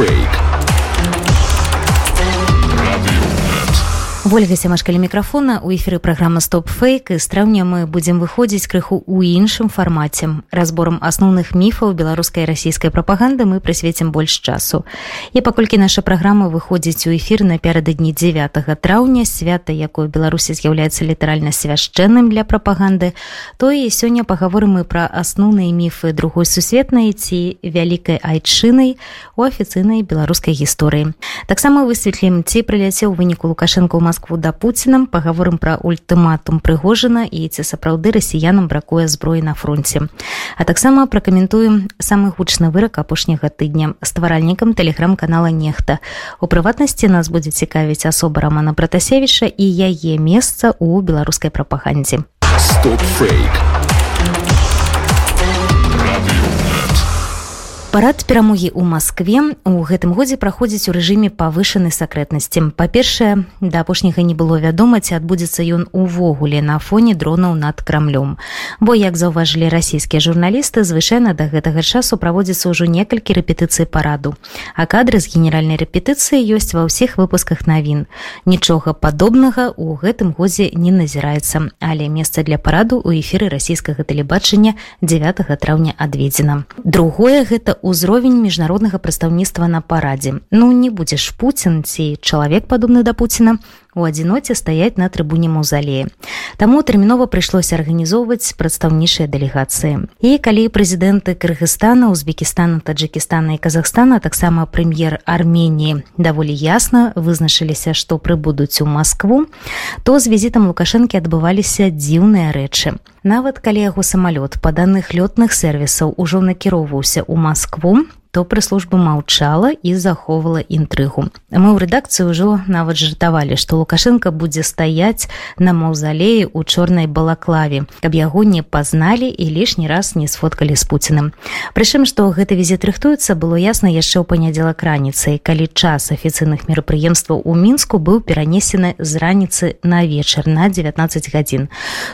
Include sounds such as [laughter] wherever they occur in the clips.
Break. Стоп-фейк. ольга сямашкалі мікрафона у эфіры праграма стоп фейк і з траўня мы будзем выходзіць крыху ў іншым фармаце разборам асноўных міфаў беларускай расійскай прапаганды мы прысвецім больш часу. І паколькі наша праграма выходзіць у эфір напярэдадні 9 траўня свята якое беларусі з'яўляецца літаральна свяшчэнным для прапаганды то і сёння пагаворым мы пра асноўныя міфы другой сусветнай ці вялікай айчынай у афіцыйнай беларускай гісторыі таксама высветлім ці прыляцеў выніку лукашенко ў Москву Москву да Пуціным пагаворым пра ультыматум прыгожана і ці сапраўды расіянам бракуе зброі на фронте. А таксама пракаментуем самы гучны вырак апошняга тыдня стваральнікам тэлеграм-канала нехта. У прыватнасці нас будзе цікавіць асоба рамана Братасевіча і яе месца ў беларускай прапагандзе. Стоп-фейк. Парад перамогі ў Маскве. У гэтым годзе праходзіць у рэжыме павышанай сакрэтнасці. Па-першае да апошняга не было вядома ці адбудзецца ён увогуле на фоне дронаў над крамлём. Бо як заўважылі расійскія журналісты звычайна да гэтага часу праводзіцца ўжо некалькі рэпетыцый параду. А кадры з генеральнай рэпетыцыі ёсць ва ўсіх выпусках навін. Нічога падобнага у гэтым годзе не назіраецца. Але месца для параду у эфіры расійскага тэлебачання 9 траўня адведзена. Другое гэта ўзровень міжнароднага прадстаўніцтва на парадзе ну не будзеш пуцін ці чалавек падобны да пуціна у адзіноце стаяць на трыбуне маўзалея. Таму тэрмінова прыйшлося арганізоўваць прадстаўнейшыя дэлегацыі. І калі прэзідэнты кыргызстана узбекістана таджикістана і казахстана таксама прэм'ер армении даволі ясна вызначыліся што прыбудуць у москву то з візітам лукашэнкі адбываліся дзіўныя рэчы. Нават калі яго самалёт па даных лётных сервісаў ужо накіроўваўся ў москву то прэс-служба маўчала і захоўвала інтрыгу. Мы ў рэдакцыі ўжо нават жартавалі, што Лукашенко будзе стаяць на маўзалеі ў чорнай балаклаве, каб яго не пазналі і лішні раз не сфоткалі з пуціным. Прычым, што гэты візіт рыхтуецца, было ясна яшчэ ў панядзелак раніцай, калі час афіцыйных мерапрыемстваў у мінску быў перанесены з раніцы на вечар на 19 гадзін.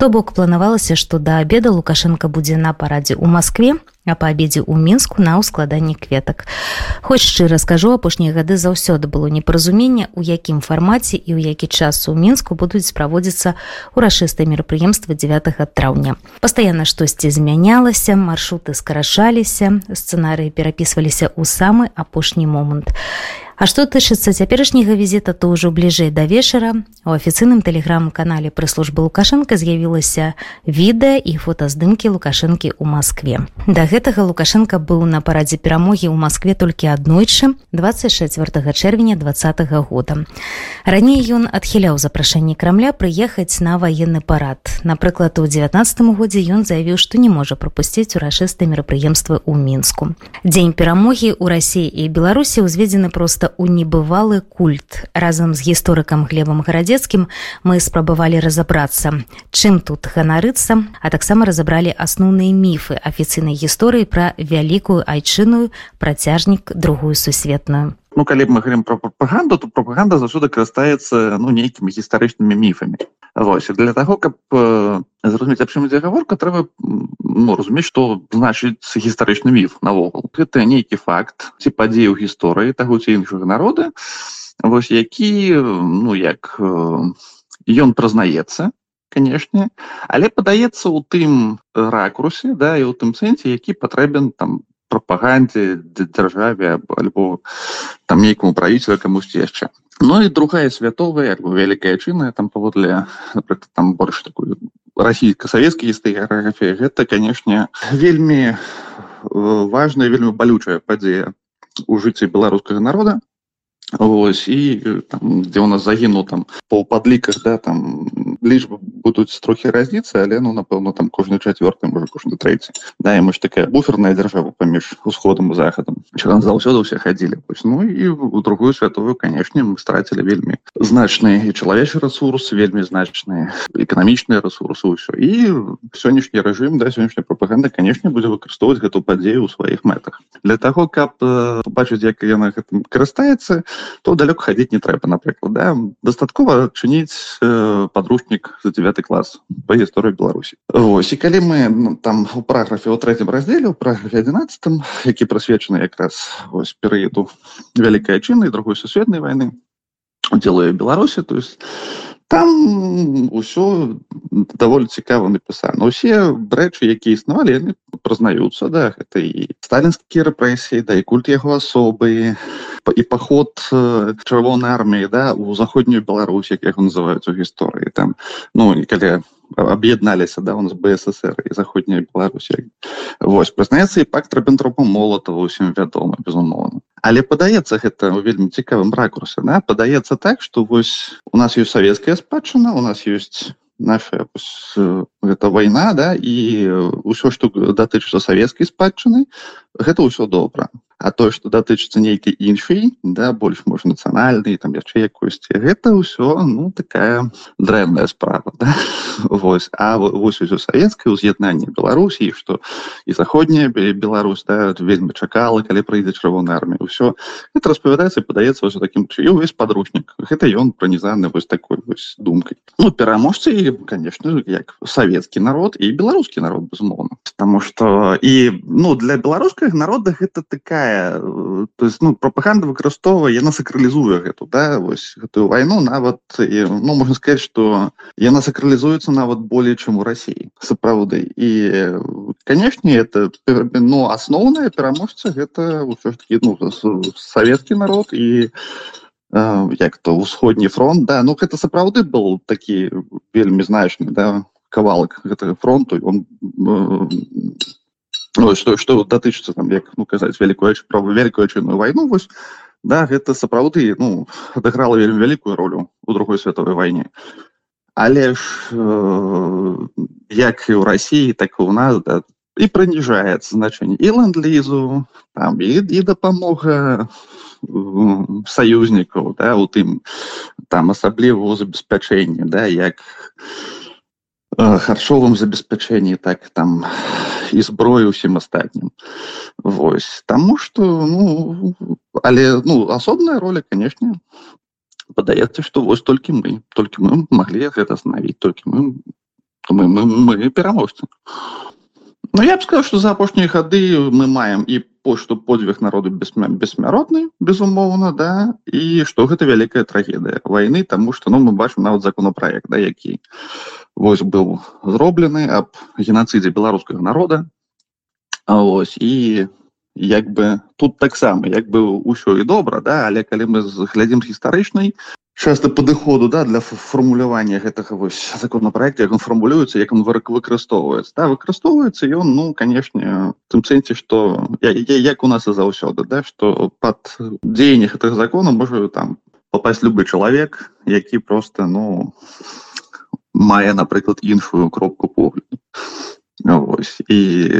То бок планавалася, што да абеда Лукашенко будзе на парадзе ў Маскве, а па абедзе ў мінску на ўскладанні кветак хоць шчыра скажу апошнія гады заўсёды было непаразуменне у якім фармаце і ў які час у мінску будуць праводзіцца урашыстыя мерапрыемствы 9 траўня пастаянна штосьці змянялася маршруты скарашаліся сцэнарыі перапісваліся ў самы апошні момант і А што тычыцца цяперашняга візіта то ўжо бліжэй да вечара у афіцыйным тэлеграм-канале прэс-службы лукашенко з'явілася відэа і фотаздымкі лукашэнкі ў Маскве. Да гэтага лукашенко быў на парадзе перамогі ў Маскве толькі аднойчы 24 чэрвеня два -го года. Раней ён адхіляў запрашэнне крамля прыехаць на ваенны парад. Напрыклад, у 19 годзе ён заявіў, што не можа прапусціць урашыстыя мерапрыемствы ў мінску. Дзень перамогі ў рассіі і беларусі ўзведзены проста у небывалы культ. Разам з гісторыкам глебам гарадзецкім мы спрабавалі разабрацца чым тут ганарыцца а таксама разабралі асноўныя міфы афіцыйнай гісторыі пра вялікую айчынную працяжнік другую сусветную. Ну, калі б мы говорим про прапаганду то прапаганда заўсёды карыстаецца ну нейкімі гістарычнымі міфамі. Вось для того каб э, зразумець аб чым ідзе гаворка трэба ну, разумець што значыць гістарычны міф навогул гэта нейкі факт ці падзею гісторыі таго ці іншага народа вось які ну як ён прызнаецца канешне але падаецца ў тым ракурсе да і ў тым сэнсе які патрэбен там прапагандзе дзяржаве альбо там нейкаму правіцелю камусьці яшчэ. Ну і другая святовая бы вялікая чынная там паводле там больш такую расійска-савецкія гістаграфія гэта канешне вельмі важная вельмі балючая падзея у жыцці беларускага народа Ось і там, дзе у нас загінуў там по падліках да там лічбы будуць трохі разніцца але ну напэўна там кожны чавёрты можа кожны трэці да мы ж такая буферная дзяржава паміж усходам і захадам заўсёды ўсе хадзілі ну і у другую святовую канешне мы страцілі вельмі значны і чалавечы ресурс вельмі значныя эканамічныя ресурсы ўсё і сённяшні рэжым да сённяшняя прапаганда канешне будзе выкарыстоўваць гэту падзею ў сваіх мэтах. Для таго каб побачыць як яна гэтым карыстаецца то далёка хадзіць не трэба напрыклад да? дастаткова чыніць э, падручнік за 9 клас по гісторыі беларусі Вось і калі мы ну, там у параграфе у третьем раздзеле у параграфе 11 які прысвечаны якраз вось перыяду вялікай чыны другой сусветнай войны удзелаю беларусі то есть там ўсё даволі цікава напісана усе рэчы якія існавалі яны прызнаюцца да гэта і сталінскія рэпрэсіі да і культ яго асобы і паход чырвонай арміі да у заходнюю Беларусь як яго называюць у гісторыі там. Ну калі аб'ядналіся да у нас бСр і заходняя Беларусь Вось прызнаецца і пакт рабентропа молотава усім вядома безумоўна але падаецца гэта ў вельмі цікавым ракурсе да? падаецца так что вось у нас ёсць савецкая спадчына у нас ёсць наша гэта вайна да і ўсё што датычыцца савецкай спадчыны гэта ўсё добра а то что датычыцца нейкай іншай да больш можа нацыянальнай там яшчэ якосці гэта ўсё ну такая дрэнная справа да? [laughs] Вось а вось усё савецкае ўз'яднанне беларусі что і заходняя Беларусь да, вельмі чакала калі прыйдзе чырвоная армія ўсё это распавядаецца падаецца ўсё таким чыю весь падручнік гэта ён пранізаны вось такой вось думкай ну пераможцы конечно як савецкі народ і беларускі народ безумоўна потому что і ну для беларускага народа гэта такая такая то есть ну пропаганда выкарыстоўвае яна сакралізуе гэту да вось гэтую вайну нават ну можна сказать что яна сакралізуецца нават болей чым у Росіі сапраўды і канешне это ну асноўная пераможца гэта ўсё ж таки ну савецкі народ і як то ўсходні фронт да. Ну гэта сапраўды был такі вельмі значны да кавалак гэтага фронту он ну, что что датычыцца там як ну казаць вялікую праву вялікую чынную вайну вось да гэта сапраўды ну адыграла вельмі вялікую ролю у другой световой вайне але ж э, як і ў Росіі так і у нас да, і прыніжаецца значэнне і ленд-лізу там і, і дапамога саюзнікаў да у тым там асабліва у забеспячэнні да як харчовым забеспячэнні так там [laughs] і зброю усім астатнім Вось таму что ну але ну асобная роля канешне падаецца что вось толькі мы толькі мы маглі гэта остановить толькі мы мы, мы, мы пераможцы Ну я б сказал что за апошнія хады мы маем і по что подвиг народу бессмяротны безумоўна да і что гэта вялікая трагедыя войны тому что ну мы бачым нават законопроект да які вось быў зроблены аб геноцидзе беларускага народа. Ось і як бы тут таксама як бы ўсё і добра да але калі мы глядзім гістарычнай часто падыходу да для фармулявання гэтага вось законопроекта як он фармулюецца як он выкарыстоўваецца да выкарыстоўваецца ён ну канешне тым сэнсе что як у нас і заўсёды да что под дзеянне гэтых закона можа там попасть любы чалавек які просто ну мае напрыклад іншую кропку погляду Вось. і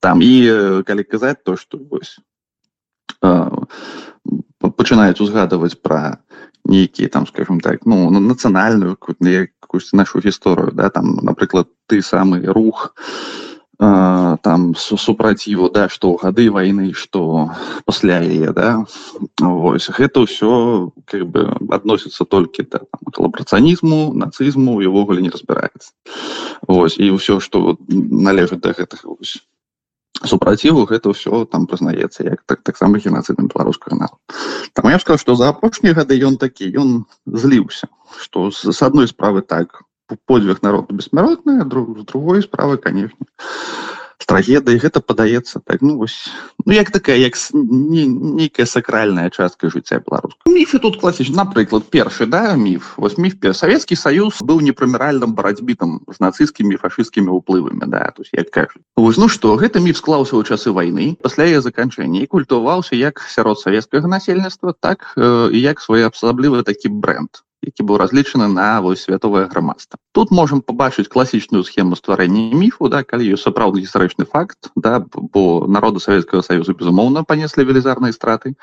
там і калі казаць то что вось пачынаюць узгадываць пра нейкія там скажем так ну нацыянальную якусь нашу гісторыю да там напрыклад ты самы рух там супраціву да што ў гады вайны што пасля яе да Вось гэта ўсё как бы адносіцца толькі да калабрацыянізму нацызму і ўвогуле не разбіраецца Вось і ўсё што належыць да гэтага супраціву гэта ўсё там прызнаецца як так таксама геноцидным беларускага народ там я сказал что за апошнія гады ён такі ён зліўся что з адной справы так подвиг народу бессмяротная друг з другой справы конечно трагедыі гэта падаецца так ну вось ну як такая як не, нейкая сакральная частка жыцця беларуска міфы тут класіч напрыклад першы да міф. Вось міф савецкі саюз быў непрыміральным барацьбітам з нацысцкімі фашысцкімі ўплывамі да то як кажу вось ну что гэта міф склаўся ў часы войны пасля яе заканчэння і культуваўся як сярод савецкага насельніцтва так э, як своеасаблівы такі бренд які быў разлічаны на вось святовае грамадства тут можем побачыць класічную схему стварэння міфу да калі ёсць сапраўдны гістарычны факт да бо народу Савецкага Саюзу безумоўна панеслі велізарныя страты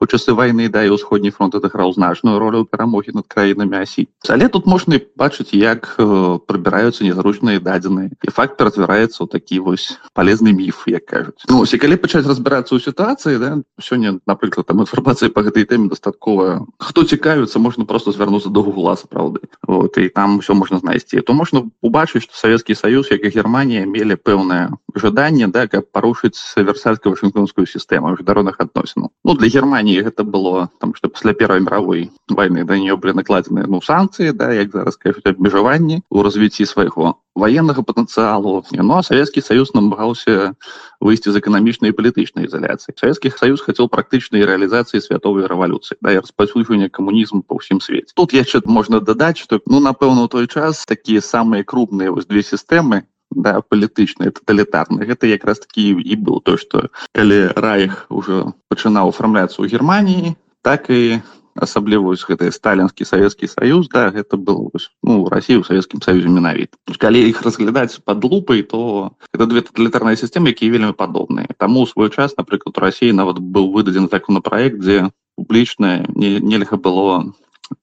у часы войны да і ўсходні фронт адыграў значную ролю перамогі над краінамі асі але тут можна бачыць як э, прыбіраюцца незручныя дадзеныя і факт ператвараецца ў такі вось полезны міф як кажуць ну, калі пачаць разбірацца ў сітуацыі да сёння напрыклад там інфармацыі по гэтай тэме дастаткова хто цікавіцца можна просто звярнуцца до гугла сапраўды вот і там все можна знайсці то можна убачыць что Савецкі Саюз як і Германія мелі пэўнае жаданне да каб парушыць версальска вашингтонскую сістэму міжнародных адносінаў ну для Германії гэта было там что пасля первой мировой войны да нее былі накладзены ну санкцыі да як зараз кажуць абмежаванні у развіцці свайго военнага патэнцыялу ну а Савецкі Саюз намагаўся выйсці з эканамічнай палітычнай ізаляцыі Савецкі Саюз хацеў практычнай рэалізацыі святовай рэвалюцыі да распаўсюджвання камунізму па ўсім свеце тут яшчэ можна дадаць што ну напэўна у той час такія самыя крупныя вось две сістэмы да палітычныя таталітарны гэта якраз такі і быў то што калі раіх ужо пачынаў афармляцца ў Геррманіі так і асабліва гэты сталінскі савецкі саюз да гэта был ну Россию савецкім саюзе менавіт калі іх разглядаць под лупай то это две тоталітарныя сістемы якія вельмі падобныя таму свой час напрыклад у России нават быў выдадзен законопроект дзе публічна нельга было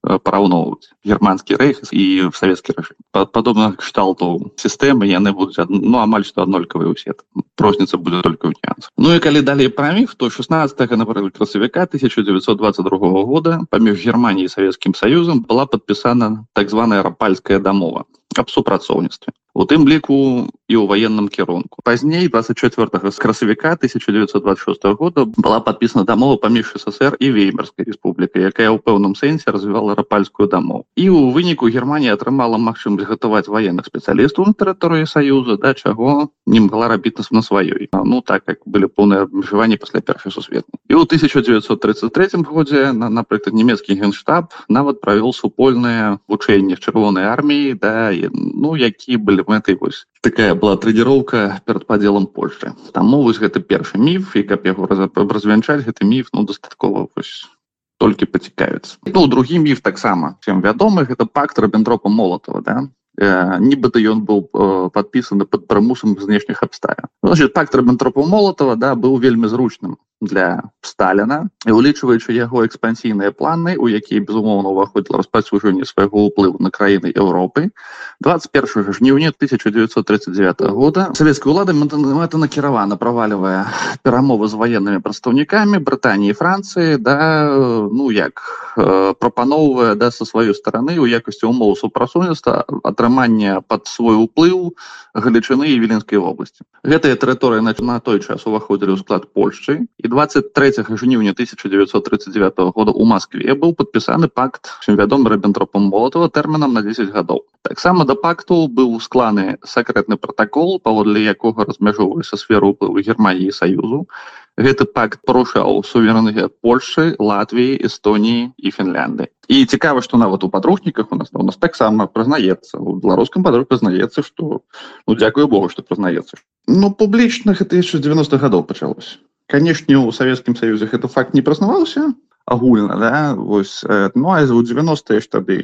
параўноўваць германскі рэйх і савецкі рэжым падобна кшталту сістэмы яны будуць ну амаль што аднолькавыя ўсе розніца будзе только ў нюанс Ну і калі далей пра міф то 16 напрыклад красавіка 1922 года паміж германіяй савецкім саюзам была падпісана так званая рапальская дамова аб супрацоўніцтве у тым ліку і ў военным кірунку. Пазней 24 з красавіка 1926 года была подпісана дамова паміж ссср і веймарскай республікай якая ў пэўным сэнсе развівала рапальскую дамову. І у выніку германія атрымала магчымасць гатаваць военных спецыялістаў на тэрыторыі саюза да чаго не могла рабіць нас на сваёй ну так как былі поўныя абмежаванні пасля першай сусветнай. І ў 1933 годзе на напрыклад нямецкі генштаб нават правёл супольныя вучэнні чырвонай арміі да ну які былі мэтай вось такая была трэніроўка перад падзелам Польшчы таму вось гэта першы міф і каб яго развянчаць гэты міф ну дастаткова вось толькі пацікаюцца ну другі міф таксама всем вядомы гэта пакт рабентропа молотова да? Э, нібыта ён быў э, падпісаны под прымусам знешніх абстая значит пакт рабентропа молотова да быў вельмі зручным для сталина і улічваючы яго экспансійныя планы у якія безумоўна уваходзіла распаўсюджванне свайго ўплыву на краіны Еўропы 21 жніўня 1939 года савецкая ўлада мэта накіравана правальвае перамовы з военными прадстаўнікамі Брытаніі Францыі да ну як прапаноўвае да са сваёй стороны у якасці умоў супрацоўніцтва атрымання под свой уплыў галічыны і віленскай вобласці. Гэтая тэрыторыя на той час уваходзілі ў склад Польшчы і 23 жніўня 1939 года у Москве быў падпісаны пакт вядомы рэбентропам молотова тэрмінам на 10 гадоў таксама да пакту быў скланы сакрэтны протакол паводле якога размяжоўваецца сферу ўплыву германії саюзу гэты пакт парушаў суверэнныя Польшы Латвіі Эстоніі і Фінлянды і цікава што нават у падручніках у нас у нас таксама прызнаецца у беларускам падру прызнаецца што ну дзякую Богу што прызнаецца. Ну публічна гэта яшчэ 90 гадоў пачалось канешне у савецкім саюзе гэта факт не празнаваўся агульна да вось ну а у 90 тады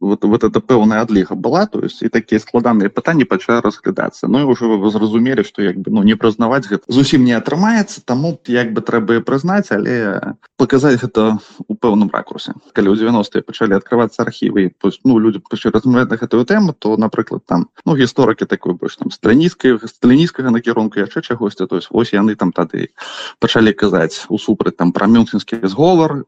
вот вот это пэўная адліга была то есть і такія складаныя пытанні пачалі разглядацца Ну і уже вы зразумелі што як бы ну не прызнаваць гэта зусім не атрымаецца таму як бы трэба прызнаць але паказаць гэта у пэўным ракурсе. Калі ў 90 пачалі открывацца архівы ну люди размовляць на гэтую тэму то напрыклад там ну гісторыкі такой больш там страніцкай сталінійскага накірунку яшчэ чагосьці то есть вось яны там тады пачалі казаць усупраць там пра мюнцінскі зговар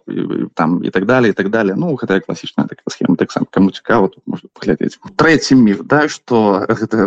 там і так далее і так далее. Ну гэта класічная такая схема таксама кому цікаво тут можна паглядзець третий міф да что гэта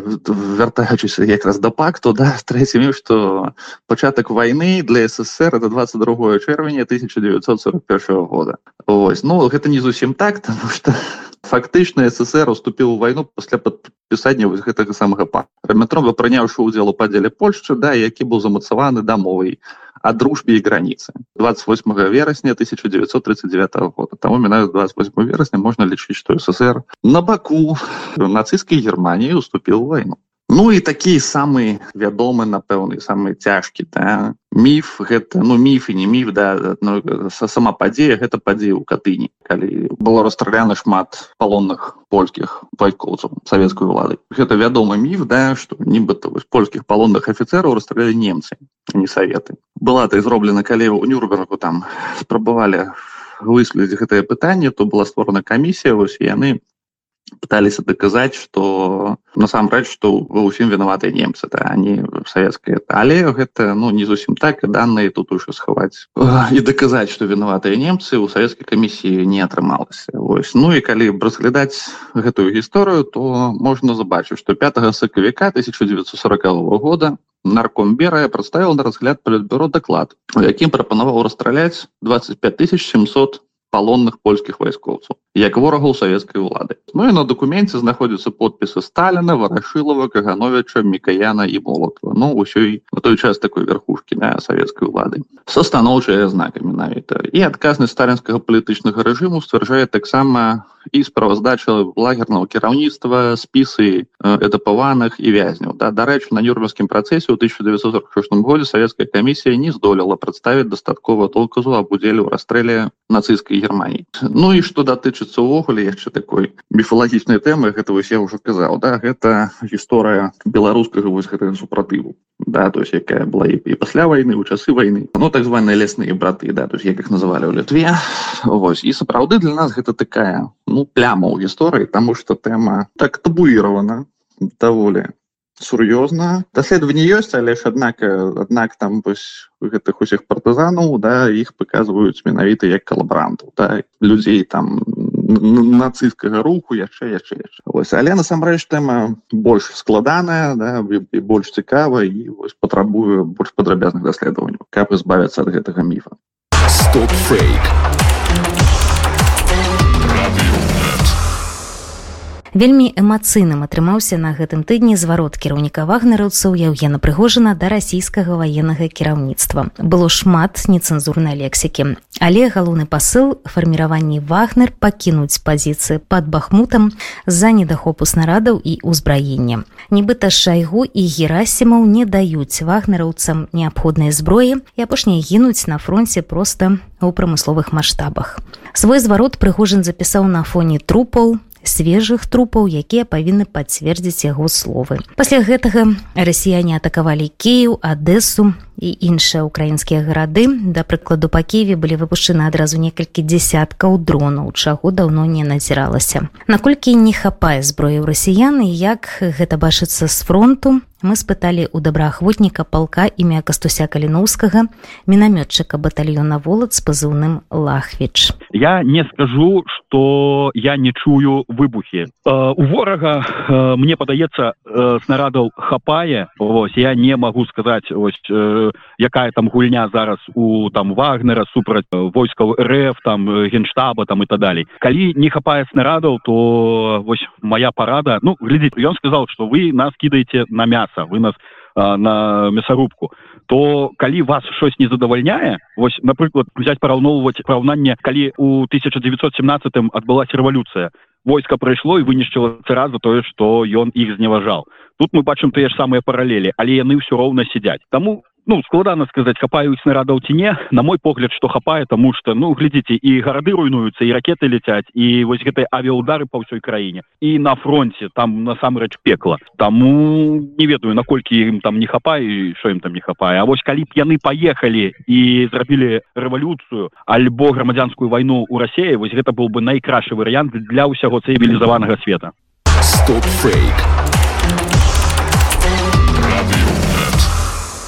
вяртаючыся якраз да пакту да третий міф что пачатак войны для ссср это 22 чэрвеня 1941 года. Ось ну гэта не зусім так потому что фактычна ссср уступіў у войну пасля падпісання вось гэтага самага па метрова прыняўшы удзел у падзеле Польшчы да які быў замацаваны дамовай о дружбе и границы 28 верасня 1939 года. Тому минаю 28 верасня можно лечить что ссср. На баку нацистской германии уступил войну Ну і такі самы вядомы напэўны самы цяжкі да? міф гэта ну міф і не міф да ну, сама падзея гэта падзея ў катыні калі было расстраляна шмат палонных польскіх байкоўцаў савецкай улады гэта вядомы міф да што нібыта вось польскіх палонных афіцераў расстралялі немцы не саветы была ты зроблена калі ў нюрбергу там спрабавалі выследзіць гэтае пытанне то была створана камісія вось яны пытались доказать что насамрэч что вы усім виноваты немцы да они советские але гэта ну не зусім так и данные тут уже схаваць и доказать что виноватые немцы у советской комиссии не атрымалася Вось ну и калі разглядаць гэтую гісторыю то можно забачыць что 5 сакавіка 1940 года нарком берая представил на разгляд политбюро доклад якім прапанаваў расстраляць 25 700 палонных польскіх вайскоўцаў як ворагаў савецкай улады. Ну і на дакуменце знаходзяцца подпісы сталина варашылава кагановича мікаяна і молотва Ну ўсёй на той час такой верхушкі на савецкай улады. Со станоўчыя знака менавіта і адказнасць сталінскага палітычнага рэжыму сцвярджае таксама і справаздача лагерного кіраўніцтва спісы этапаваных і вязняў да. Дарэчы на нюрманскім працэсе ў 1946 годзе савецкая камісія не здолела прадставіць дастаткова толказу аб удзеле ў расстрэле нацысцкай германії Ну і што датычыцца увогуле яшчэ такой міфалагічнай тэмы гэта вось я ўжо казаў да гэта гісторыя беларускага вось гэтага супратыву да то есть якая была і, і пасля войны у часы войны ну так званыя лясныя браты да то есть як их называлі ў літве. Вось і сапраўды для нас гэта такая ну пляма ў гісторыі тому что тэма так табуіравана даволі сур'ёзна даследаванне ёсць але ж аднак аднак там вось гэтых усіх партызанаў да іх паказваюць менавіта як калабрантаў да людзей там нацысцкага руху яшчэ яшчэ ось але насамрэч тэма больш складаная да, і больш цікава і вось патрабую больш падрабязных даследаванняў каб избавіцца ад гэтага міфа стоп фейк вельмі эмацыйным атрымаўся на гэтым тыдні зварот кіраўніка вагнераўцаў яўгена прыгожана да расійскага ваеннага кіраўніцтва. Было шмат нецэнзурнай лексікі. Але галоўны пасыл фарміраванні вагнер пакінуць пазіцыі под бахмутам з-за недахопу снарадаў і ўзбраення. Нібыта шайгу і герасімаў не даюць вагнераўцам неабходнай зброі і апошнія гінуць на фронте просто у прамысловых маштабах. Свой зварот прыгожан запісаў на фоне трупаў свежых трупаў якія павінны пацвердзіць яго словы. Пасля гэтага расіяне атакавалі кею адэсу і іншыя украінскія гарады. Да прыкладу па кеве былі выпушчаны адразу некалькі десяткаў дронаў чаго даўно не назіралася. Наколькі не хапае зброі ў расіян і як гэта бачыцца з фронту мы спыталі у добраахвотніка палка імя кастуся каліноўскага мінамётчыка батальёна волат з пазыўным лахвіч я не скажу что я не чую выбухи. Э, у ворага э, мне падаецца э, снарадаў хапае. Ось я не могу сказать ось якая там гульня зараз у там вагнера супраць войскаў рф там генштаба там и так далей. Калі не хапае снарадаў то вось моя парада ну глядзіць ён сказал что вы нас кідаеце на мясо вы нас на мясарубку то калі вас щось не задавальняе вось напрыклад взять параўноўваць параўнанне калі у 1917 адбылася рэвалюцыя. Войска прайшло і вынішчыла цара за тое што ён іх зневажаў. Тут мы бачым тыя ж самыя паралелі але яны ўсё роўна сядзяць. Таму ну складана сказаць хапаюць нарадаў ці не. На мой погляд што хапае тому что ну глядзіце і гарады руйнуюцца і ракеты ляцяць і вось гэтыя авіаудары па ўсёй краіне. І на фронте там насамрэч пекла. Таму не ведаю наколькі ім там не хапае що ім там не хапае. А вось калі б яны паехалі і зрабілі рэвалюцыю альбо грамадзянскую вайну ў рассеі вось гэта быў бы найкрашы варыянт для ўсяго цывілізаванага света. Стоп фейк